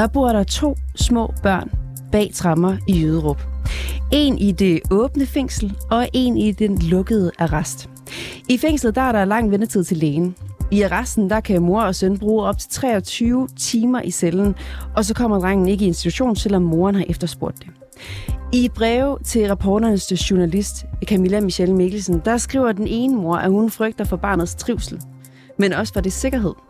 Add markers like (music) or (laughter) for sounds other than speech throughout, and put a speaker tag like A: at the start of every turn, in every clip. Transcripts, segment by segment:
A: Der bor der to små børn bag trammer i Jøderup. En i det åbne fængsel, og en i den lukkede arrest. I fængslet der er der lang ventetid til lægen. I arresten der kan mor og søn bruge op til 23 timer i cellen, og så kommer drengen ikke i institution, selvom moren har efterspurgt det. I et brev til rapporternes journalist Camilla Michelle Mikkelsen, der skriver den ene mor, at hun frygter for barnets trivsel, men også for det sikkerhed.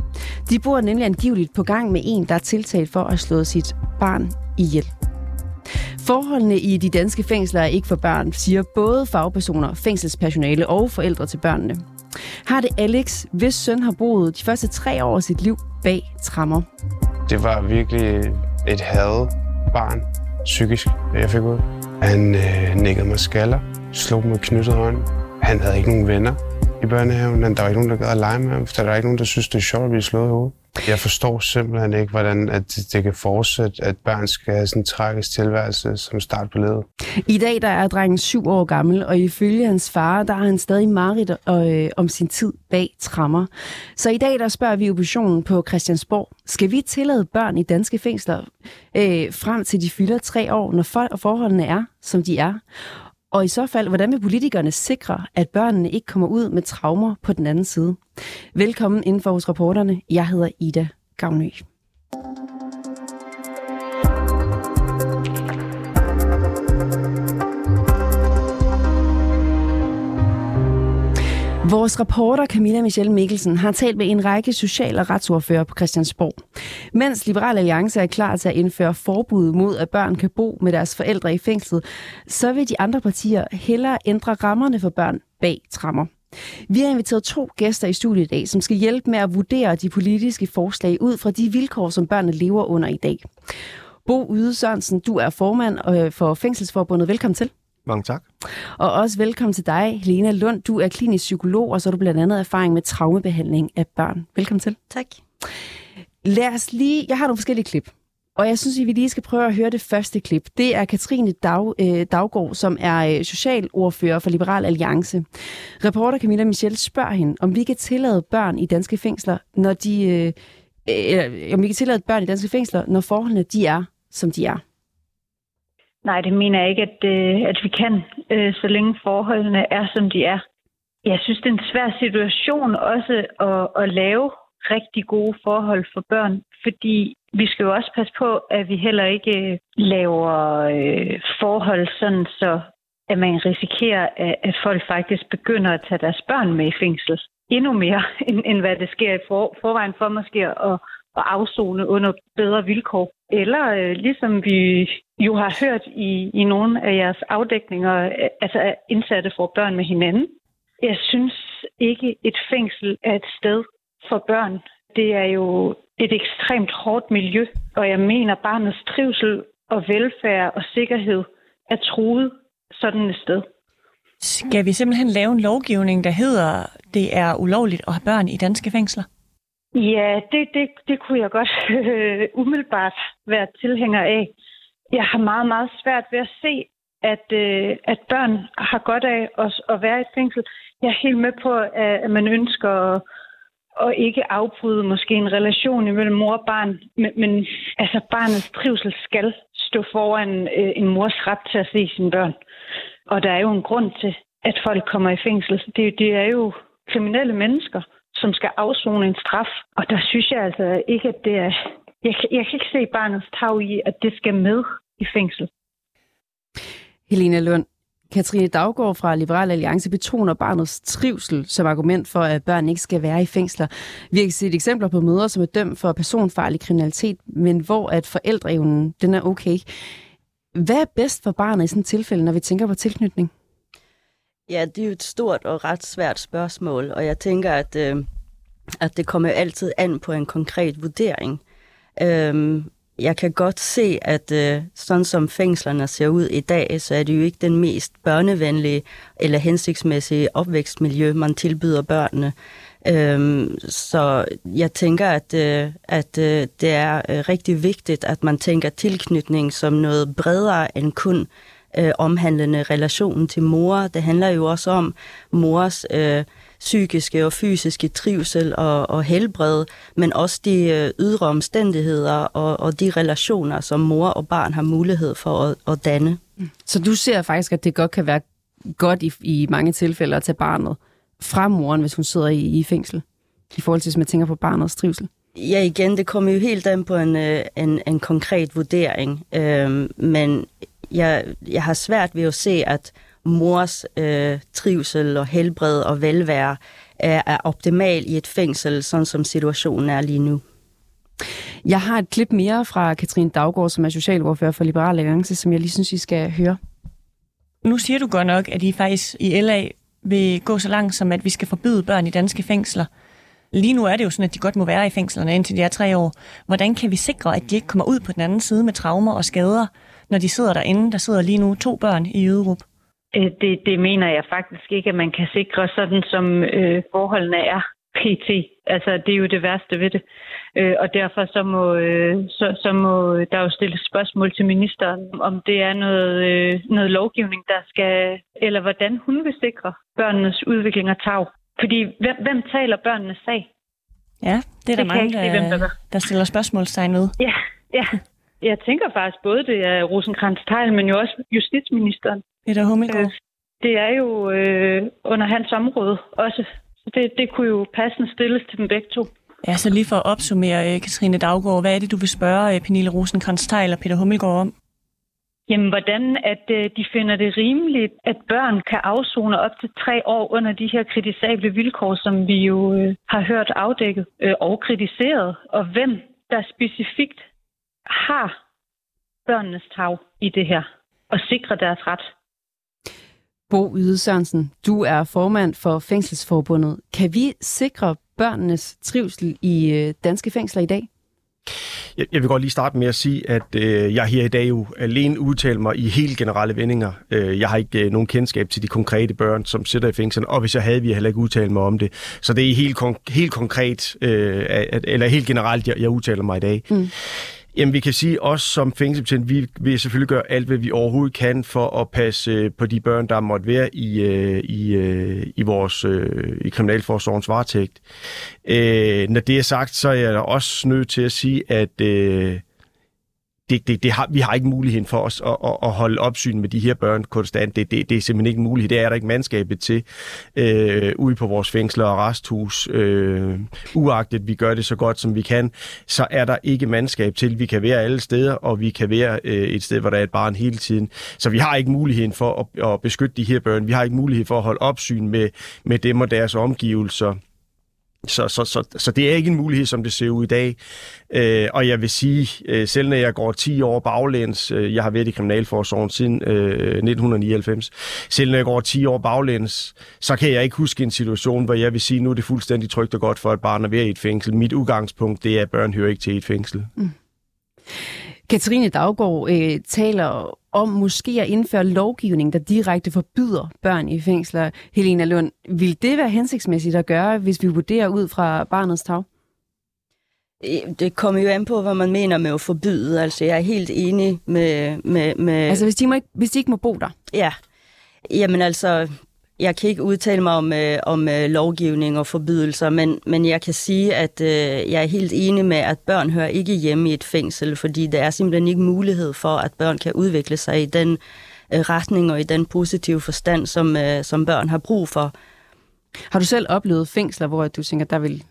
A: De bor nemlig angiveligt på gang med en, der er tiltalt for at slå sit barn ihjel. Forholdene i de danske fængsler er ikke for børn, siger både fagpersoner, fængselspersonale og forældre til børnene. Har det Alex, hvis søn har boet de første tre år af sit liv bag trammer.
B: Det var virkelig et had barn, psykisk, jeg fik ud. Han øh, nikkede mig skaller, slog med knyttet hånd. Han havde ikke nogen venner i børnehaven, men der var ikke nogen, der gad at lege med ham, for der var ikke nogen, der synes, det er sjovt at blive slået i hovedet. Jeg forstår simpelthen ikke, hvordan at det kan fortsætte, at børn skal have sådan en tragisk tilværelse som start på livet.
A: I dag der er drengen syv år gammel, og ifølge hans far, der har han stadig mareridt øh, om sin tid bag trammer. Så i dag der spørger vi oppositionen på Christiansborg, skal vi tillade børn i danske fængsler øh, frem til de fylder tre år, når for- forholdene er, som de er? Og i så fald, hvordan vil politikerne sikre, at børnene ikke kommer ud med traumer på den anden side? Velkommen inden for hos reporterne. Jeg hedder Ida Gavnø. Vores reporter Camilla Michelle Mikkelsen har talt med en række social- og retsordfører på Christiansborg. Mens Liberal Alliance er klar til at indføre forbud mod, at børn kan bo med deres forældre i fængslet, så vil de andre partier hellere ændre rammerne for børn bag trammer. Vi har inviteret to gæster i studiet i dag, som skal hjælpe med at vurdere de politiske forslag ud fra de vilkår, som børnene lever under i dag. Bo Yde Sørensen, du er formand øh, for Fængselsforbundet. Velkommen til.
C: Mange tak.
A: Og også velkommen til dig, Helena Lund. Du er klinisk psykolog, og så har du blandt andet erfaring med traumebehandling af børn. Velkommen til.
D: Tak.
A: Lad os lige... Jeg har nogle forskellige klip. Og jeg synes, at vi lige skal prøve at høre det første klip. Det er Katrine Dag, øh, Daggaard, som er øh, socialordfører for Liberal Alliance. Reporter Camilla Michel spørger hende, om vi kan tillade børn i danske fængsler, når de... Øh, øh, om vi kan tillade børn i danske fængsler, når forholdene de er, som de er.
E: Nej, det mener jeg ikke, at, øh, at vi kan, øh, så længe forholdene er, som de er. Jeg synes, det er en svær situation også at, at lave rigtig gode forhold for børn, fordi vi skal jo også passe på, at vi heller ikke øh, laver øh, forhold sådan, så at man risikerer, at, at folk faktisk begynder at tage deres børn med i fængsel. Endnu mere, (laughs) end, end hvad det sker i for, forvejen for måske at, at afzone under bedre vilkår. Eller øh, ligesom vi jo har hørt i, i nogle af jeres afdækninger, øh, altså at indsatte får børn med hinanden. Jeg synes ikke, et fængsel er et sted for børn. Det er jo et ekstremt hårdt miljø, og jeg mener, barnets trivsel og velfærd og sikkerhed er truet sådan et sted.
D: Skal vi simpelthen lave en lovgivning, der hedder, det er ulovligt at have børn i danske fængsler?
E: Ja, det, det, det kunne jeg godt øh, umiddelbart være tilhænger af. Jeg har meget, meget svært ved at se, at, øh, at børn har godt af at, at være i et fængsel. Jeg er helt med på, at man ønsker at, at ikke afbryde måske en relation imellem mor og barn, men, men altså barnets trivsel skal stå foran øh, en mors ret til at se sine børn. Og der er jo en grund til, at folk kommer i fængsel. Det, det er jo kriminelle mennesker, som skal afzone en straf. Og der synes jeg altså ikke, at det er... Jeg, jeg kan ikke se barnets tag i, at det skal med i fængsel.
A: Helena Lund, Katrine Daggaard fra Liberal Alliance betoner barnets trivsel som argument for, at børn ikke skal være i fængsler. Vi har set eksempler på mødre, som er dømt for personfarlig kriminalitet, men hvor at forældreevnen den er okay. Hvad er bedst for barnet i sådan et tilfælde, når vi tænker på tilknytning?
F: Ja, det er jo et stort og ret svært spørgsmål, og jeg tænker, at, øh, at det kommer altid an på en konkret vurdering. Øh, jeg kan godt se, at øh, sådan som fængslerne ser ud i dag, så er det jo ikke den mest børnevenlige eller hensigtsmæssige opvækstmiljø, man tilbyder børnene. Øhm, så jeg tænker, at, øh, at øh, det er øh, rigtig vigtigt, at man tænker tilknytning som noget bredere end kun øh, omhandlende relationen til mor. Det handler jo også om mors øh, psykiske og fysiske trivsel og, og helbred, men også de øh, ydre omstændigheder og, og de relationer, som mor og barn har mulighed for at, at danne.
A: Så du ser faktisk, at det godt kan være godt i, i mange tilfælde at tage barnet fra moren, hvis hun sidder i, i fængsel, i forhold til, hvis man tænker på barnets trivsel?
F: Ja, igen, det kommer jo helt an på en, øh, en, en konkret vurdering, øhm, men jeg, jeg har svært ved at se, at mors øh, trivsel og helbred og velvære er, er optimal i et fængsel, sådan som situationen er lige nu.
A: Jeg har et klip mere fra Katrine Daggaard, som er socialordfører for Liberal Alliance, som jeg lige synes, I skal høre.
D: Nu siger du godt nok, at I faktisk i LA vil gå så langt som, at vi skal forbyde børn i danske fængsler. Lige nu er det jo sådan, at de godt må være i fængslerne indtil de er tre år. Hvordan kan vi sikre, at de ikke kommer ud på den anden side med traumer og skader, når de sidder derinde? Der sidder lige nu to børn i Jyderup.
E: Øh, det, det mener jeg faktisk ikke, at man kan sikre sådan, som øh, forholdene er pt. Altså, det er jo det værste ved det. Øh, og derfor så må, øh, så, så må der jo stilles spørgsmål til ministeren, om det er noget, øh, noget lovgivning, der skal, eller hvordan hun vil sikre børnenes udvikling og tag. Fordi hvem, hvem taler børnenes sag?
D: Ja, det er der
E: Det jeg
D: mange,
E: der
D: der, der stiller spørgsmålstegn ved.
E: Ja, ja. Jeg tænker faktisk både, det er rosenkrantz teil men jo også justitsministeren.
D: Peter Hummelgaard.
E: Øh, Det er jo øh, under hans område også. Så det, det kunne jo passende stilles til dem begge to.
D: Ja, så lige for at opsummere, øh, Katrine Daggaard, hvad er det, du vil spørge øh, Pernille rosenkrantz og Peter Hummelgaard om?
E: Jamen, hvordan at øh, de finder det rimeligt, at børn kan afzone op til tre år under de her kritisable vilkår, som vi jo øh, har hørt afdækket øh, og kritiseret, og hvem der specifikt har børnenes tag i det her, og sikrer deres ret.
A: Bo Yde Sørensen, du er formand for Fængselsforbundet. Kan vi sikre børnenes trivsel i øh, danske fængsler i dag?
C: Jeg, jeg vil godt lige starte med at sige, at øh, jeg her i dag jo alene udtaler mig i helt generelle vendinger. Øh, jeg har ikke øh, nogen kendskab til de konkrete børn, som sidder i fængslerne, og hvis jeg havde, ville jeg heller ikke udtale mig om det. Så det er helt, kon- helt konkret, øh, at, eller helt generelt, jeg, jeg udtaler mig i dag. Mm. Jamen, vi kan sige, også som fængselsbetjent, vi vil selvfølgelig gøre alt, hvad vi overhovedet kan for at passe øh, på de børn, der måtte være i, øh, i, øh, i vores i Kriminalforsorgens varetægt. Øh, når det er sagt, så er jeg også nødt til at sige, at øh, det, det, det har, vi har ikke muligheden for os at, at, at holde opsyn med de her børn konstant. Det, det, det er simpelthen ikke muligt. Det er der ikke mandskabet til øh, ude på vores fængsler og resthus. Øh, uagtet vi gør det så godt, som vi kan, så er der ikke mandskab til. Vi kan være alle steder, og vi kan være øh, et sted, hvor der er et barn hele tiden. Så vi har ikke muligheden for at, at beskytte de her børn. Vi har ikke mulighed for at holde opsyn med, med dem og deres omgivelser. Så, så, så, så det er ikke en mulighed, som det ser ud i dag. Øh, og jeg vil sige, øh, selv når jeg går 10 år baglæns, øh, jeg har været i Kriminalforsorgen siden øh, 1999, selv når jeg går 10 år baglæns, så kan jeg ikke huske en situation, hvor jeg vil sige, nu er det fuldstændig trygt og godt for et barn at være i et fængsel. Mit udgangspunkt, det er, at børn hører ikke til et fængsel. Mm.
A: Katrine Daggaard øh, taler om måske at indføre lovgivning, der direkte forbyder børn i fængsler. Helena Lund, vil det være hensigtsmæssigt at gøre, hvis vi vurderer ud fra barnets tag?
F: Det kommer jo an på, hvad man mener med at forbyde. Altså, jeg er helt enig med... med, med
A: Altså, hvis de, må ikke, hvis de ikke må bo der?
F: Ja, jamen altså, jeg kan ikke udtale mig om, øh, om øh, lovgivning og forbydelser, men, men jeg kan sige, at øh, jeg er helt enig med, at børn hører ikke hjemme i et fængsel, fordi der er simpelthen ikke mulighed for, at børn kan udvikle sig i den øh, retning og i den positive forstand, som, øh, som børn har brug for.
A: Har du selv oplevet fængsler, hvor du tænker, der vil...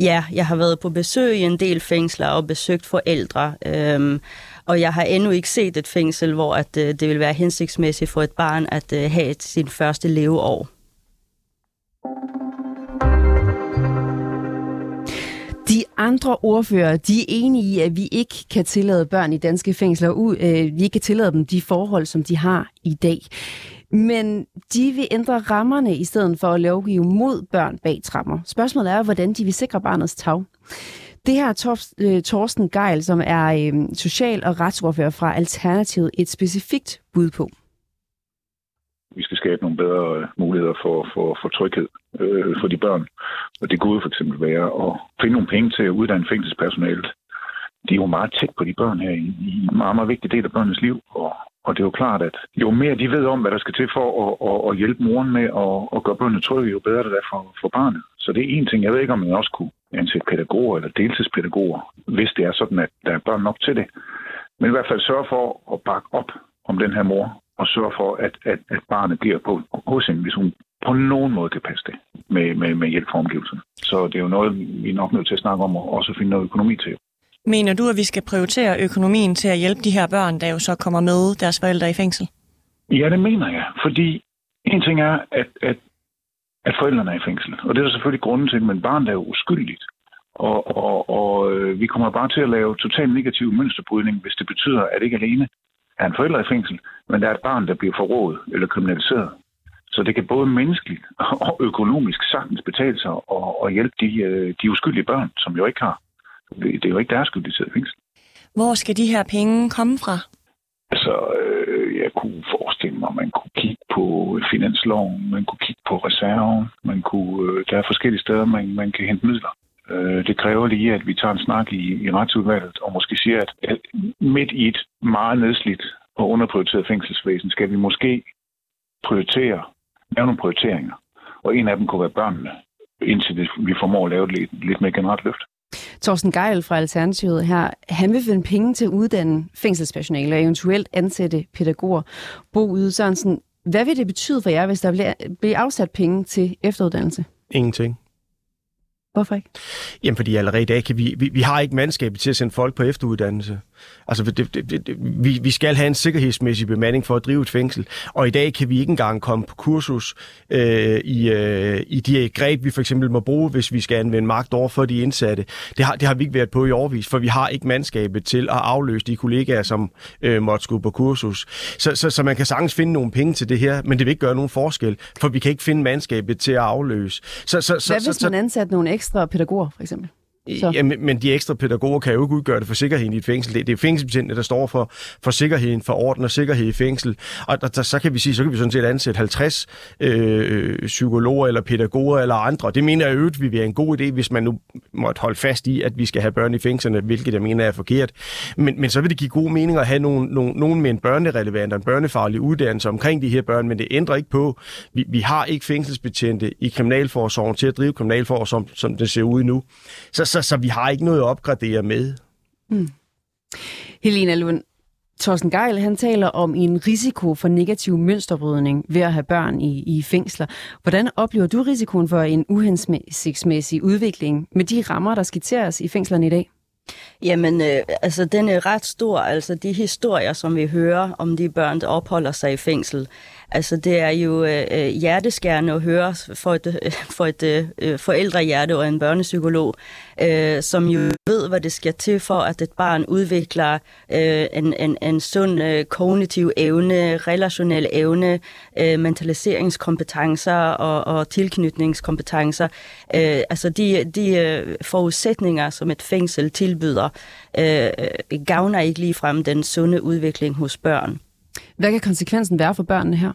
F: Ja, jeg har været på besøg i en del fængsler og besøgt forældre, øhm, og jeg har endnu ikke set et fængsel, hvor at, øh, det vil være hensigtsmæssigt for et barn at øh, have et, sin første leveår.
A: De andre ordfører, de er enige i, at vi ikke kan tillade børn i danske fængsler, ud. øh, vi ikke kan tillade dem de forhold, som de har i dag. Men de vil ændre rammerne i stedet for at lovgive mod børn bag trammer. Spørgsmålet er, hvordan de vil sikre barnets tag. Det her er øh, Torsten Geil, som er øh, social- og retsordfører fra Alternativet, et specifikt bud på.
G: vi skal skabe nogle bedre øh, muligheder for, for, for tryghed øh, for de børn. Og det kunne for eksempel være at finde nogle penge til at uddanne fængselspersonalet. De er jo meget tæt på de børn her i, i en meget, meget vigtig del af børnenes liv, og, Og det er jo klart, at jo mere de ved om, hvad der skal til for at, at, at hjælpe moren med at, at gøre børnene trygge, jo bedre det er for, for barnet. Så det er en ting. Jeg ved ikke, om man også kunne ansætte pædagoger eller deltidspædagoger, hvis det er sådan, at der er børn nok til det. Men i hvert fald sørge for at bakke op om den her mor, og sørge for, at, at, at barnet bliver på, hos hende, hvis hun på nogen måde kan passe det med, med, med hjælp fra omgivelserne. Så det er jo noget, vi er nok nødt til at snakke om, og også finde noget økonomi til.
D: Mener du, at vi skal prioritere økonomien til at hjælpe de her børn, der jo så kommer med deres forældre i fængsel?
G: Ja, det mener jeg. Fordi en ting er, at, at, at forældrene er i fængsel. Og det er der selvfølgelig grunden til, men barnet er jo uskyldigt. Og, og, og øh, vi kommer bare til at lave totalt negativ mønsterbrydning, hvis det betyder, at ikke alene er en forælder i fængsel, men der er et barn, der bliver forrådet eller kriminaliseret. Så det kan både menneskeligt og økonomisk sagtens betale sig og, og hjælpe de, øh, de uskyldige børn, som jo ikke har. Det er jo ikke deres skyld, de sidder i fængsel.
D: Hvor skal de her penge komme fra?
G: Altså, øh, jeg kunne forestille mig, at man kunne kigge på finansloven, man kunne kigge på reserven, man kunne, øh, der er forskellige steder, man, man kan hente midler. Øh, det kræver lige, at vi tager en snak i, i retsudvalget og måske siger, at, at midt i et meget nedslidt og underprioriteret fængselsvæsen, skal vi måske prioritere, lave nogle prioriteringer. Og en af dem kunne være børnene, indtil vi formår at lave et lidt, lidt mere generelt løft.
A: Torsten Geil fra Alternativet her, han vil finde penge til at uddanne fængselspersonale og eventuelt ansætte pædagoger. Bo Yde Sørensen, hvad vil det betyde for jer, hvis der bliver, bliver afsat penge til efteruddannelse?
C: Ingenting.
A: Hvorfor ikke?
C: Jamen, fordi allerede i dag kan vi, vi, vi har ikke mandskabet til at sende folk på efteruddannelse. Altså, det, det, det, vi, vi skal have en sikkerhedsmæssig bemanding for at drive et fængsel, og i dag kan vi ikke engang komme på kursus øh, i, øh, i de greb, vi for eksempel må bruge, hvis vi skal anvende magt over for de indsatte. Det har, det har vi ikke været på i årvis, for vi har ikke mandskabet til at afløse de kollegaer, som øh, måtte skulle på kursus. Så, så, så man kan sagtens finde nogle penge til det her, men det vil ikke gøre nogen forskel, for vi kan ikke finde mandskabet til at afløse.
A: Så, så, så, Hvad hvis man ansat nogle ekstra pædagoger, for eksempel?
C: Så. Ja, men de ekstra pædagoger kan jo ikke udgøre det for sikkerheden i et fængsel. Det, det er fængselsbetjentene, der står for, for sikkerheden, for orden og sikkerhed i fængsel. Og der, der, så kan vi sige, så kan vi sådan set ansætte 50 øh, psykologer eller pædagoger eller andre. Det mener jeg øvrigt, vi vil have en god idé, hvis man nu måtte holde fast i, at vi skal have børn i fængslerne, hvilket jeg mener er forkert. Men, men så vil det give god mening at have nogen, nogen, nogen med en børnerelevant og en børnefaglig uddannelse omkring de her børn, men det ændrer ikke på, vi, vi har ikke fængselsbetjente i kriminalforsorgen til at drive kriminalforsorgen, som, som det ser ud nu. Så, så så, så vi har ikke noget at opgradere med. Mm.
A: Helena Lund, Thorsten Geil, han taler om en risiko for negativ mønsterbrydning ved at have børn i, i fængsler. Hvordan oplever du risikoen for en uhensigtsmæssig udvikling med de rammer, der skitseres i fængslerne i dag?
F: Jamen, øh, altså den er ret stor. Altså de historier, som vi hører om de børn, der opholder sig i fængsel, Altså, det er jo øh, øh, hjerteskærende at høre for et, øh, for et øh, øh, forældrehjerte og en børnepsykolog, øh, som jo ved, hvad det skal til for, at et barn udvikler øh, en, en, en sund øh, kognitiv evne, relationel evne, øh, mentaliseringskompetencer og, og tilknytningskompetencer. Øh, altså de, de øh, forudsætninger, som et fængsel tilbyder, øh, gavner ikke ligefrem den sunde udvikling hos børn.
A: Hvad kan konsekvensen være for børnene her?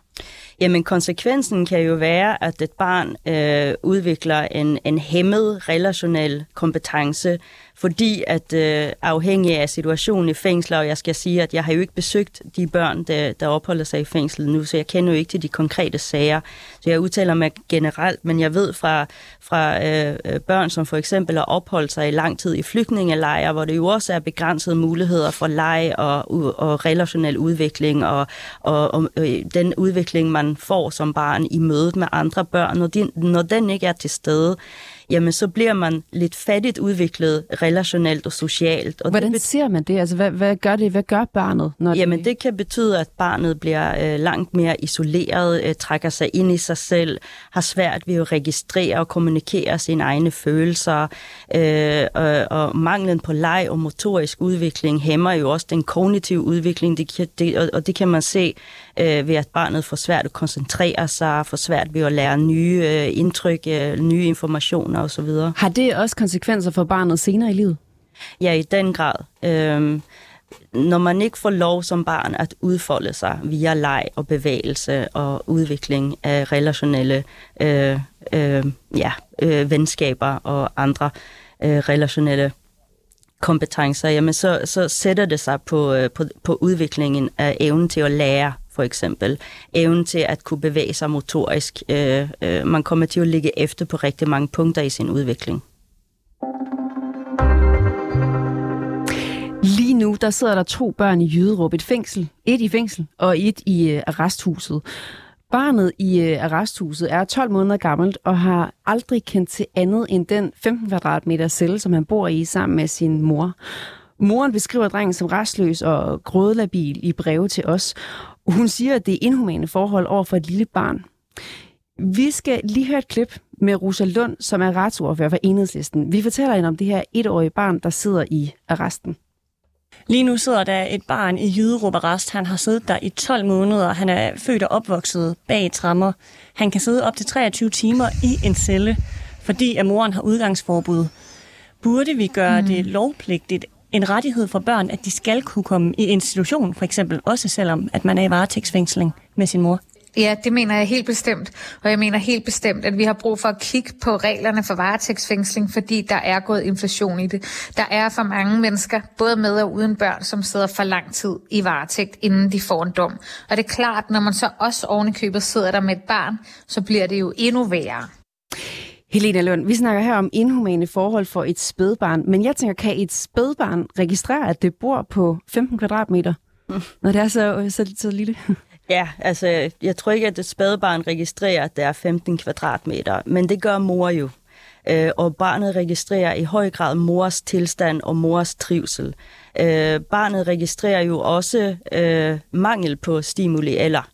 F: Jamen konsekvensen kan jo være, at et barn øh, udvikler en, en hæmmet relationel kompetence, fordi at øh, afhængig af situationen i fængsler, og jeg skal sige, at jeg har jo ikke besøgt de børn, der, der opholder sig i fængslet nu, så jeg kender jo ikke til de konkrete sager. Så jeg udtaler mig generelt, men jeg ved fra, fra øh, børn, som for eksempel har opholdt sig i lang tid i flygtningelejre, hvor det jo også er begrænsede muligheder for leg og, og relationel udvikling, og, og, og øh, den udvikling, man får som barn i mødet med andre børn, når, de, når den ikke er til stede, jamen så bliver man lidt fattigt udviklet relationelt og socialt. Og
A: Hvordan
F: det
A: ser man det? Altså, hvad, hvad gør det? Hvad gør barnet?
F: Når jamen det... det kan betyde, at barnet bliver øh, langt mere isoleret, øh, trækker sig ind i sig selv, har svært ved at registrere og kommunikere sine egne følelser, øh, og, og manglen på leg og motorisk udvikling hæmmer jo også den kognitive udvikling, det kan, det, og, og det kan man se øh, ved, at barnet får svært at koncentrere sig, får svært ved at lære nye øh, indtryk, øh, nye informationer osv.
A: Har det også konsekvenser for barnet senere i livet?
F: Ja, i den grad. Øhm, når man ikke får lov som barn at udfolde sig via leg og bevægelse og udvikling af relationelle øh, øh, ja, øh, venskaber og andre øh, relationelle kompetencer, jamen så, så sætter det sig på, øh, på, på udviklingen af evnen til at lære, for eksempel. Evnen til at kunne bevæge sig motorisk. Øh, øh, man kommer til at ligge efter på rigtig mange punkter i sin udvikling.
A: Lige nu, der sidder der to børn i Jyderup, et fængsel, et i fængsel og et i øh, arresthuset. Barnet i øh, arresthuset er 12 måneder gammelt og har aldrig kendt til andet end den 15 kvadratmeter celle, som han bor i sammen med sin mor. Moren beskriver drengen som restløs og grådlabil i breve til os. Hun siger, at det er inhumane forhold over for et lille barn. Vi skal lige høre et klip med Rosa Lund, som er retsordfører for Enhedslisten. Vi fortæller hende om det her etårige barn, der sidder i arresten.
D: Lige nu sidder der et barn i Jyderup Arrest. Han har siddet der i 12 måneder. Han er født og opvokset bag trammer. Han kan sidde op til 23 timer i en celle, fordi at moren har udgangsforbud. Burde vi gøre mm. det lovpligtigt, en rettighed for børn, at de skal kunne komme i institution, for eksempel, også selvom at man er i varetægtsfængsling med sin mor?
H: Ja, det mener jeg helt bestemt. Og jeg mener helt bestemt, at vi har brug for at kigge på reglerne for varetægtsfængsling, fordi der er gået inflation i det. Der er for mange mennesker, både med og uden børn, som sidder for lang tid i varetægt, inden de får en dom. Og det er klart, når man så også ovenikøbet sidder der med et barn, så bliver det jo endnu værre.
A: Helena Lund, vi snakker her om inhumane forhold for et spædbarn, men jeg tænker, kan et spædbarn registrere, at det bor på 15 kvadratmeter, når det er så, så, så lille? (laughs)
F: Ja, altså, jeg tror ikke, at et spædbarn registrerer, at det er 15 kvadratmeter, men det gør mor jo. Øh, og barnet registrerer i høj grad mors tilstand og mors trivsel. Øh, barnet registrerer jo også øh, mangel på stimuli eller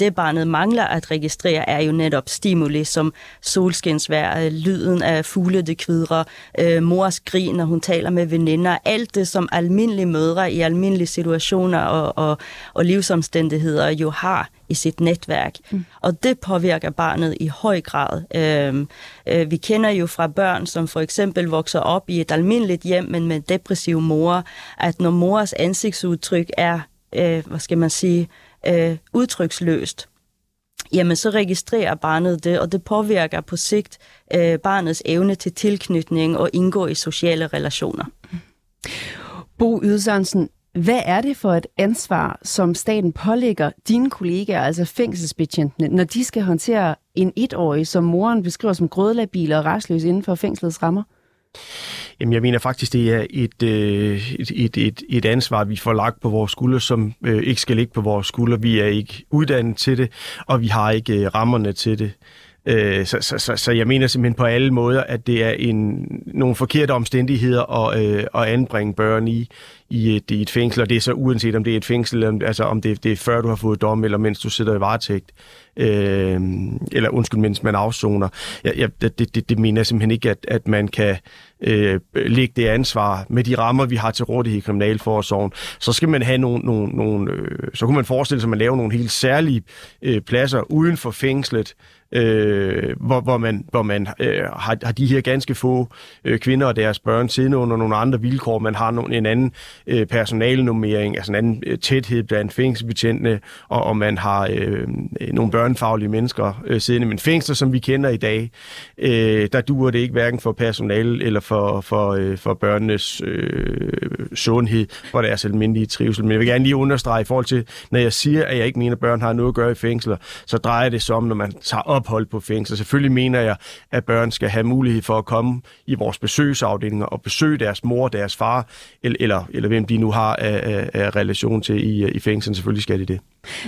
F: det barnet mangler at registrere, er jo netop stimuli som solskinsvær, øh, lyden af fugle, det kvidrer, øh, mors grin, når hun taler med veninder, alt det, som almindelige mødre i almindelige situationer og, og, og livsomstændigheder jo har i sit netværk. Mm. Og det påvirker barnet i høj grad. Øh, øh, vi kender jo fra børn, som for eksempel vokser op i et almindeligt hjem, men med depressiv mor, at når mors ansigtsudtryk er, øh, hvad skal man sige, øh, Øh, udtryksløst, jamen så registrerer barnet det, og det påvirker på sigt øh, barnets evne til tilknytning og indgå i sociale relationer.
A: Bo Ydsørensen, hvad er det for et ansvar, som staten pålægger dine kollegaer, altså fængselsbetjentene, når de skal håndtere en etårig, som moren beskriver som grødlabil og restløs inden for fængslets rammer?
C: Jamen, jeg mener faktisk, det er et, øh, et, et, et, et ansvar, vi får lagt på vores skuldre, som øh, ikke skal ligge på vores skuldre. Vi er ikke uddannet til det, og vi har ikke øh, rammerne til det. Øh, så, så, så, så jeg mener simpelthen på alle måder, at det er en, nogle forkerte omstændigheder at, øh, at anbringe børn i, i et, i et fængsel, og det er så uanset om det er et fængsel, altså om det, det er før du har fået dom, eller mens du sidder i varetægt, øh, eller undskyld, mens man afsoner. Jeg, jeg, det, det, det mener jeg simpelthen ikke, at, at man kan øh, lægge det ansvar med de rammer, vi har til rådighed i Kriminalforsorgen. Så skal man have nogle, nogle, nogle øh, så kunne man forestille sig, at man laver nogle helt særlige øh, pladser uden for fængslet, øh, hvor, hvor man, hvor man øh, har, har de her ganske få øh, kvinder og deres børn siddende under nogle andre vilkår. Man har nogle, en anden øh, personalnummering, altså en anden øh, tæthed blandt fængselsbetjentene, og, og man har øh, nogle børnefaglige mennesker øh, siddende. Men fængsler, som vi kender i dag, øh, der duer det ikke hverken for personal eller for, for, øh, for børnenes øh, sundhed, for deres altså almindelige trivsel. Men jeg vil gerne lige understrege i forhold til, når jeg siger, at jeg ikke mener, at børn har noget at gøre i fængsler, så drejer det sig om, når man tager ophold på fængsler. Selvfølgelig mener jeg, at børn skal have mulighed for at komme i vores besøgsafdelinger og besøge deres mor, deres far, eller, eller, eller hvem de nu har af, af, af relation til i, i fængslen. Selvfølgelig skal de det.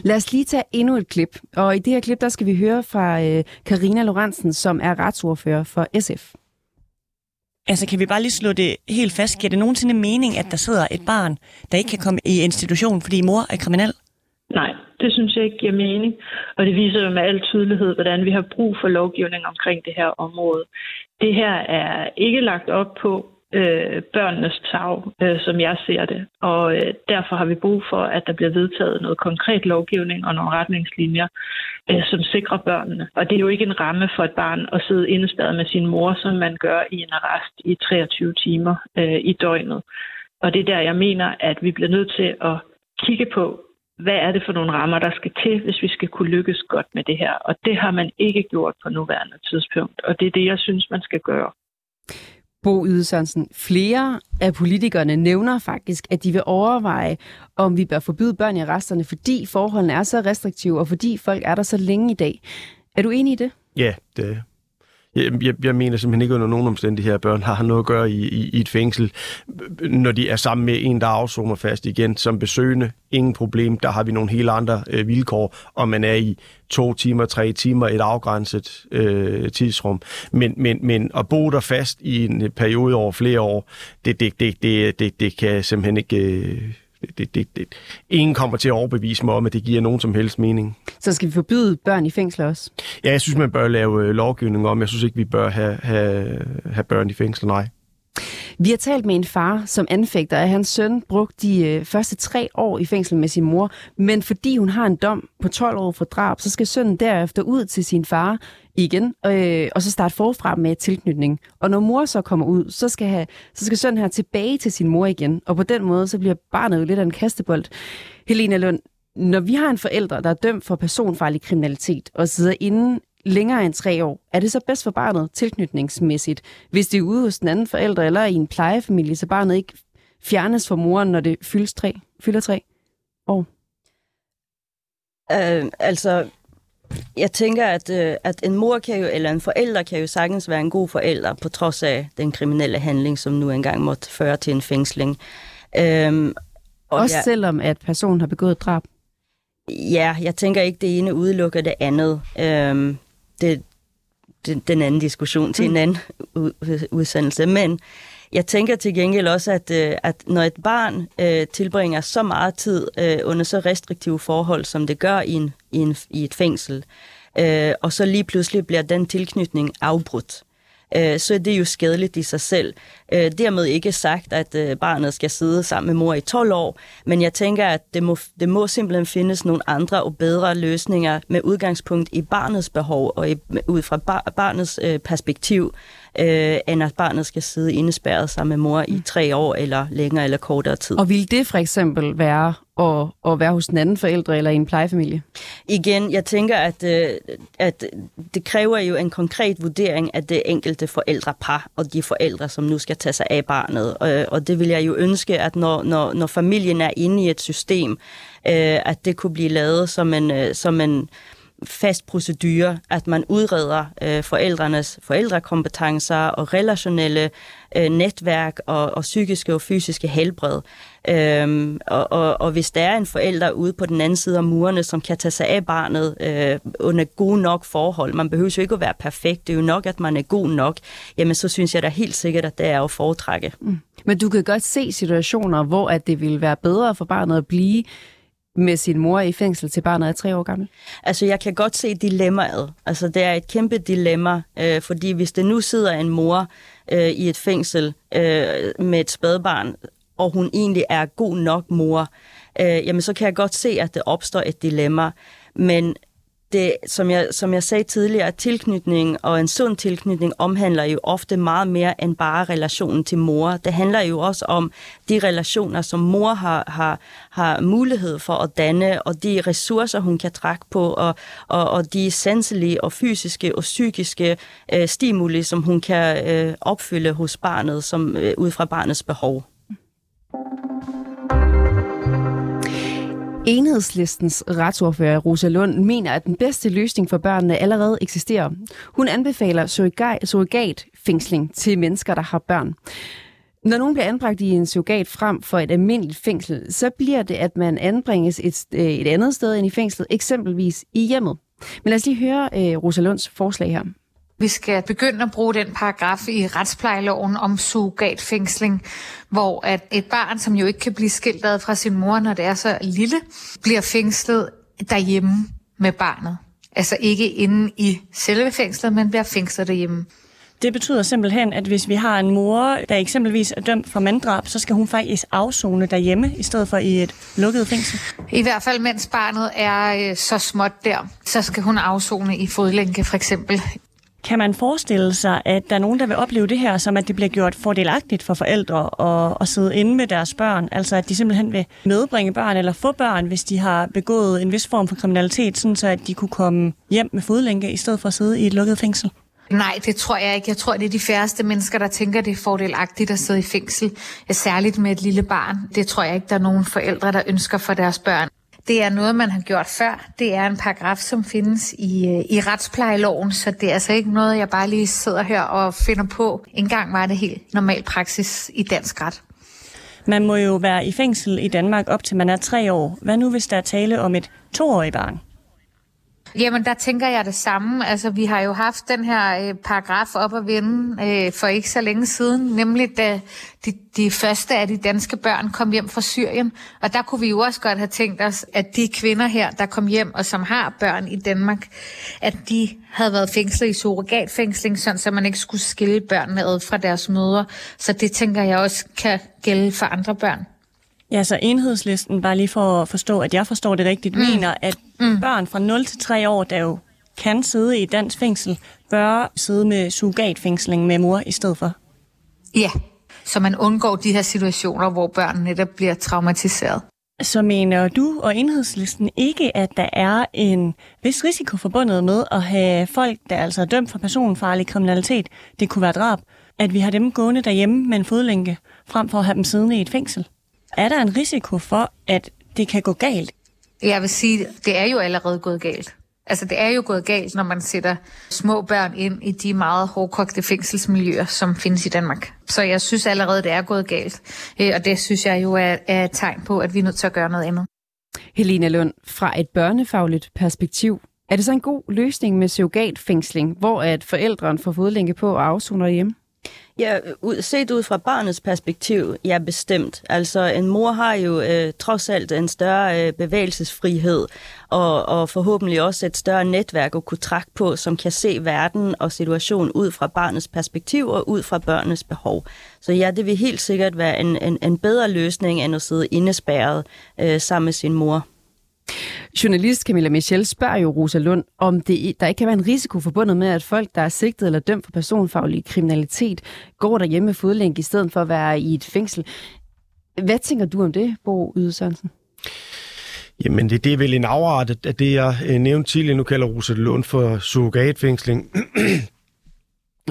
A: Lad os lige tage endnu et klip. Og i det her klip, der skal vi høre fra øh, Karina Lorentzen, som er retsordfører for SF.
D: Altså, kan vi bare lige slå det helt fast? Giver det nogensinde mening, at der sidder et barn, der ikke kan komme i institution, fordi mor er kriminel?
E: Nej, det synes jeg ikke giver mening. Og det viser jo med al tydelighed, hvordan vi har brug for lovgivning omkring det her område. Det her er ikke lagt op på øh, børnenes tag, øh, som jeg ser det. Og øh, derfor har vi brug for, at der bliver vedtaget noget konkret lovgivning og nogle retningslinjer, øh, som sikrer børnene. Og det er jo ikke en ramme for et barn at sidde indespærret med sin mor, som man gør i en arrest i 23 timer øh, i døgnet. Og det er der, jeg mener, at vi bliver nødt til at kigge på, hvad er det for nogle rammer, der skal til, hvis vi skal kunne lykkes godt med det her. Og det har man ikke gjort på nuværende tidspunkt, og det er det, jeg synes, man skal gøre.
A: Bo Yde Sørensen, flere af politikerne nævner faktisk, at de vil overveje, om vi bør forbyde børn i arresterne, fordi forholdene er så restriktive, og fordi folk er der så længe i dag. Er du enig i det?
C: Ja, det, jeg, jeg, jeg mener simpelthen ikke under nogen omstændigheder, at børn har noget at gøre i, i, i et fængsel, når de er sammen med en, der afsoner fast igen. Som besøgende, ingen problem. Der har vi nogle helt andre øh, vilkår, om man er i to timer, tre timer, et afgrænset øh, tidsrum. Men, men, men at bo der fast i en periode over flere år, det, det, det, det, det, det kan simpelthen ikke... Øh, det, det, det, ingen kommer til at overbevise mig om, at det giver nogen som helst mening.
A: Så skal vi forbyde børn i fængsel også?
C: Ja, jeg synes, man bør lave øh, lovgivning om. Jeg synes ikke, vi bør have, have, have børn i fængsel, nej.
A: Vi har talt med en far, som anfægter, at hans søn brugte de øh, første tre år i fængsel med sin mor, men fordi hun har en dom på 12 år for drab, så skal sønnen derefter ud til sin far igen, øh, og så starte forfra med tilknytning. Og når mor så kommer ud, så skal, have, så skal sønnen her tilbage til sin mor igen, og på den måde, så bliver barnet jo lidt af en kastebold. Helena Lund, når vi har en forælder, der er dømt for personfarlig kriminalitet og sidder inde længere end tre år, er det så bedst for barnet tilknytningsmæssigt, hvis det er ude hos den anden forælder eller i en plejefamilie, så barnet ikke fjernes fra moren, når det fyldes tre, fylder tre år?
F: Øh, altså, jeg tænker, at, øh, at en mor kan jo, eller en forælder kan jo sagtens være en god forælder, på trods af den kriminelle handling, som nu engang måtte føre til en fængsling.
A: Øhm, og Også jeg, selvom, at personen har begået drab?
F: Ja, jeg tænker ikke, det ene udelukker det andet. Øhm, det, det, den anden diskussion til mm. en anden udsendelse. Men jeg tænker til gengæld også, at, øh, at når et barn øh, tilbringer så meget tid øh, under så restriktive forhold, som det gør i, en, i, en, i et fængsel, øh, og så lige pludselig bliver den tilknytning afbrudt, øh, så er det jo skadeligt i sig selv. Øh, dermed ikke sagt, at øh, barnet skal sidde sammen med mor i 12 år, men jeg tænker, at det må, det må simpelthen findes nogle andre og bedre løsninger med udgangspunkt i barnets behov og i, ud fra bar, barnets øh, perspektiv, øh, end at barnet skal sidde indespærret sammen med mor i tre år eller længere eller kortere tid.
A: Og vil det for eksempel være at, at være hos den anden forældre eller i en plejefamilie?
F: Igen, jeg tænker, at, øh, at det kræver jo en konkret vurdering af det enkelte forældrepar og de forældre, som nu skal tage sig af barnet. Og det vil jeg jo ønske, at når, når, når familien er inde i et system, øh, at det kunne blive lavet som en, øh, som en fast procedure, at man udreder øh, forældrenes forældrekompetencer og relationelle øh, netværk og, og psykiske og fysiske helbred. Øhm, og, og, og hvis der er en forælder ude på den anden side af murene, som kan tage sig af barnet øh, under gode nok forhold, man behøver jo ikke at være perfekt, det er jo nok, at man er god nok, jamen så synes jeg da helt sikkert, at det er at foretrække. Mm.
A: Men du kan godt se situationer, hvor at det ville være bedre for barnet at blive med sin mor i fængsel til barnet er tre år gammel?
F: Altså, jeg kan godt se dilemmaet. Altså, det er et kæmpe dilemma, øh, fordi hvis det nu sidder en mor øh, i et fængsel øh, med et spædbarn, og hun egentlig er god nok mor, øh, jamen så kan jeg godt se, at det opstår et dilemma. Men det, som, jeg, som jeg sagde tidligere, tilknytning og en sund tilknytning omhandler jo ofte meget mere end bare relationen til mor. Det handler jo også om de relationer, som mor har, har, har mulighed for at danne, og de ressourcer, hun kan trække på, og, og, og de sanselige og fysiske og psykiske øh, stimuli, som hun kan øh, opfylde hos barnet, som øh, ud fra barnets behov.
A: Enhedslistens retsordfører Rosa Lund mener, at den bedste løsning for børnene allerede eksisterer. Hun anbefaler surrogatfængsling til mennesker, der har børn. Når nogen bliver anbragt i en surrogat frem for et almindeligt fængsel, så bliver det, at man anbringes et, øh, et andet sted end i fængslet, eksempelvis i hjemmet. Men lad os lige høre øh, Rosa Lunds forslag her.
H: Vi skal begynde at bruge den paragraf i retsplejeloven om surrogatfængsling, hvor at et barn, som jo ikke kan blive skilt ad fra sin mor, når det er så lille, bliver fængslet derhjemme med barnet. Altså ikke inde i selve fængslet, men bliver fængslet derhjemme.
D: Det betyder simpelthen, at hvis vi har en mor, der eksempelvis er dømt for manddrab, så skal hun faktisk afzone derhjemme, i stedet for i et lukket fængsel.
H: I hvert fald, mens barnet er øh, så småt der, så skal hun afzone i fodlænke for eksempel
D: kan man forestille sig, at der er nogen, der vil opleve det her, som at det bliver gjort fordelagtigt for forældre at, at sidde inde med deres børn? Altså at de simpelthen vil medbringe børn eller få børn, hvis de har begået en vis form for kriminalitet, sådan så at de kunne komme hjem med fodlænke, i stedet for at sidde i et lukket fængsel?
H: Nej, det tror jeg ikke. Jeg tror, det er de færreste mennesker, der tænker, det er fordelagtigt at sidde i fængsel. Særligt med et lille barn. Det tror jeg ikke, der er nogen forældre, der ønsker for deres børn. Det er noget, man har gjort før. Det er en paragraf, som findes i, øh, i retsplejeloven, så det er altså ikke noget, jeg bare lige sidder her og finder på. Engang var det helt normal praksis i dansk ret.
D: Man må jo være i fængsel i Danmark op til man er tre år. Hvad nu, hvis der er tale om et toårigt barn?
H: Jamen, der tænker jeg det samme. Altså, vi har jo haft den her øh, paragraf op at vende øh, for ikke så længe siden, nemlig da de, de første af de danske børn kom hjem fra Syrien. Og der kunne vi jo også godt have tænkt os, at de kvinder her, der kom hjem og som har børn i Danmark, at de havde været fængslet i surrogatfængsling, sådan så man ikke skulle skille børnene ad fra deres mødre. Så det tænker jeg også kan gælde for andre børn.
D: Ja, så enhedslisten, bare lige for at forstå, at jeg forstår det rigtigt, mm. mener, at mm. børn fra 0 til 3 år, der jo kan sidde i et dansk fængsel, bør sidde med surrogatfængsling med mor i stedet for.
H: Ja, så man undgår de her situationer, hvor børn netop bliver traumatiseret.
D: Så mener du og enhedslisten ikke, at der er en vis risiko forbundet med at have folk, der altså er dømt for personfarlig kriminalitet, det kunne være drab, at vi har dem gående derhjemme med en fodlænke, frem for at have dem siddende i et fængsel? Er der en risiko for, at det kan gå galt?
H: Jeg vil sige, det er jo allerede gået galt. Altså det er jo gået galt, når man sætter små børn ind i de meget hårdkogte fængselsmiljøer, som findes i Danmark. Så jeg synes allerede, det er gået galt. Øh, og det synes jeg jo er, er et tegn på, at vi er nødt til at gøre noget andet.
A: Helena Lund, fra et børnefagligt perspektiv, er det så en god løsning med surrogatfængsling, hvor at forældrene får fodlænke på og afsoner hjemme?
F: Ja, set ud fra barnets perspektiv, ja bestemt. Altså en mor har jo øh, trods alt en større øh, bevægelsesfrihed, og, og forhåbentlig også et større netværk at kunne trække på, som kan se verden og situationen ud fra barnets perspektiv og ud fra børnenes behov. Så ja, det vil helt sikkert være en, en, en bedre løsning end at sidde indespærret øh, sammen med sin mor.
A: Journalist Camilla Michel spørger jo Rosa Lund, om det, der ikke kan være en risiko forbundet med, at folk, der er sigtet eller dømt for personfaglig kriminalitet, går derhjemme med fodlænke i stedet for at være i et fængsel. Hvad tænker du om det, Bo Yde Sørensen?
C: Jamen, det, det er vel en afart af det, jeg øh, nævnte tidligere. Nu kalder Rosa Lund for surrogatfængsling. (clears throat)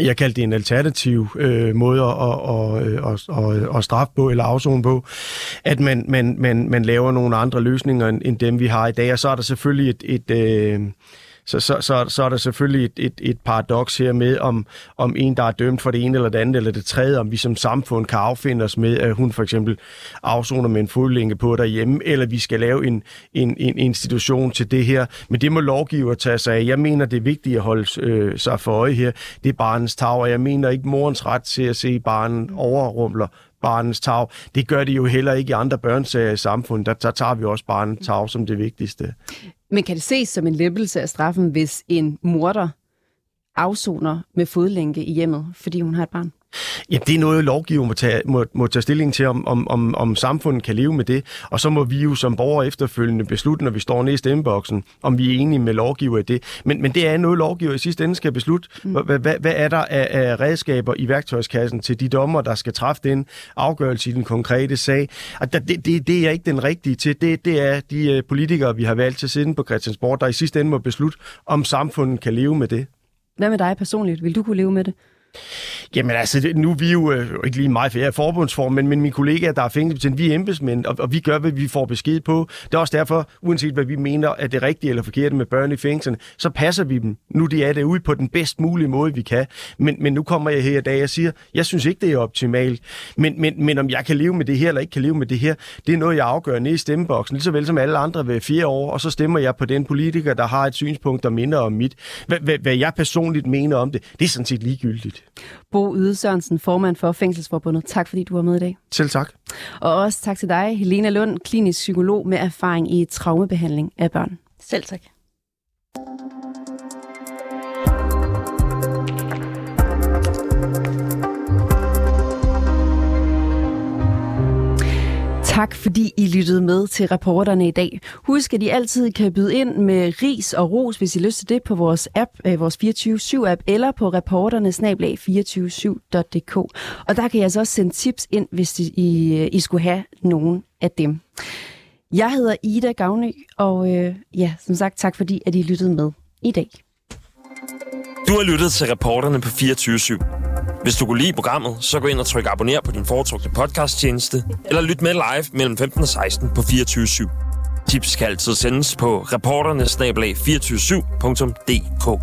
C: jeg kaldte det en alternativ øh, måde at, at, at, at, at straffe på eller afzone på, at man, man, man, man laver nogle andre løsninger end, end dem, vi har i dag. Og så er der selvfølgelig et, et, øh, så, så, så, så er der selvfølgelig et, et, et paradoks her med, om, om en, der er dømt for det ene eller det andet, eller det tredje, om vi som samfund kan affinde os med, at hun for eksempel afsoner med en fodlænke på derhjemme, eller vi skal lave en, en, en institution til det her. Men det må lovgiver tage sig af. Jeg mener, det er vigtigt at holde øh, sig for øje her. Det er barnets tag, og jeg mener ikke morens ret til at se barnen overrumler barnets tag. Det gør det jo heller ikke i andre børnesager i samfundet. Der, der tager vi også barnets tag som det vigtigste.
A: Men kan det ses som en lempelse af straffen, hvis en morder afsoner med fodlænke i hjemmet, fordi hun har et barn?
C: Ja, det er noget, lovgiver må tage, må, må tage stilling til, om, om, om, om samfundet kan leve med det. Og så må vi jo som borgere efterfølgende beslutte, når vi står nede i stemmeboksen, om vi er enige med lovgiver i det. Men, men det er noget, lovgiver i sidste ende skal beslutte. Mm. Hvad, hvad, hvad er der af, af redskaber i værktøjskassen til de dommer, der skal træffe den afgørelse i den konkrete sag? Og det, det, det er ikke den rigtige til. Det, det er de øh, politikere, vi har valgt til at sidde på Christiansborg, der i sidste ende må beslutte, om samfundet kan leve med det.
A: Hvad med dig personligt? Vil du kunne leve med det?
C: Jamen altså, nu er vi jo øh, ikke lige mig, for jeg er forbundsform, men, men mine kollegaer, der er fængselsbetjent, vi er embedsmænd, og, og vi gør, hvad vi får besked på. Det er også derfor, uanset hvad vi mener, at det rigtige eller forkerte med børn i fængslerne, så passer vi dem, nu de er det ud på den bedst mulige måde, vi kan. Men, men nu kommer jeg her i dag og siger, jeg synes ikke, det er optimalt. Men, men, men om jeg kan leve med det her, eller ikke kan leve med det her, det er noget, jeg afgør nede i stemmeboksen, lige så vel som alle andre ved fire år, og så stemmer jeg på den politiker, der har et synspunkt, der minder om mit. Hvad, hvad, hvad jeg personligt mener om det, det er sådan set ligegyldigt.
A: Bo Yde Sørensen, formand for Fængselsforbundet. Tak fordi du var med i dag.
C: Selv tak.
A: Og også tak til dig, Helena Lund, klinisk psykolog med erfaring i traumebehandling af børn.
F: Selv tak.
A: Tak fordi I lyttede med til reporterne i dag. Husk, at I altid kan byde ind med ris og ros, hvis I lyst til det, på vores app, øh, vores 24-7-app, eller på reporterne-247.dk. Og der kan I altså også sende tips ind, hvis I, øh, I skulle have nogen af dem. Jeg hedder Ida Gavny, og øh, ja, som sagt, tak fordi, at I lyttede med i dag.
I: Du har lyttet til reporterne på 24 /7. Hvis du kunne lide programmet, så gå ind og tryk abonner på din foretrukne podcasttjeneste, eller lyt med live mellem 15 og 16 på 24 /7. Tips kan altid sendes på reporternesnablag247.dk.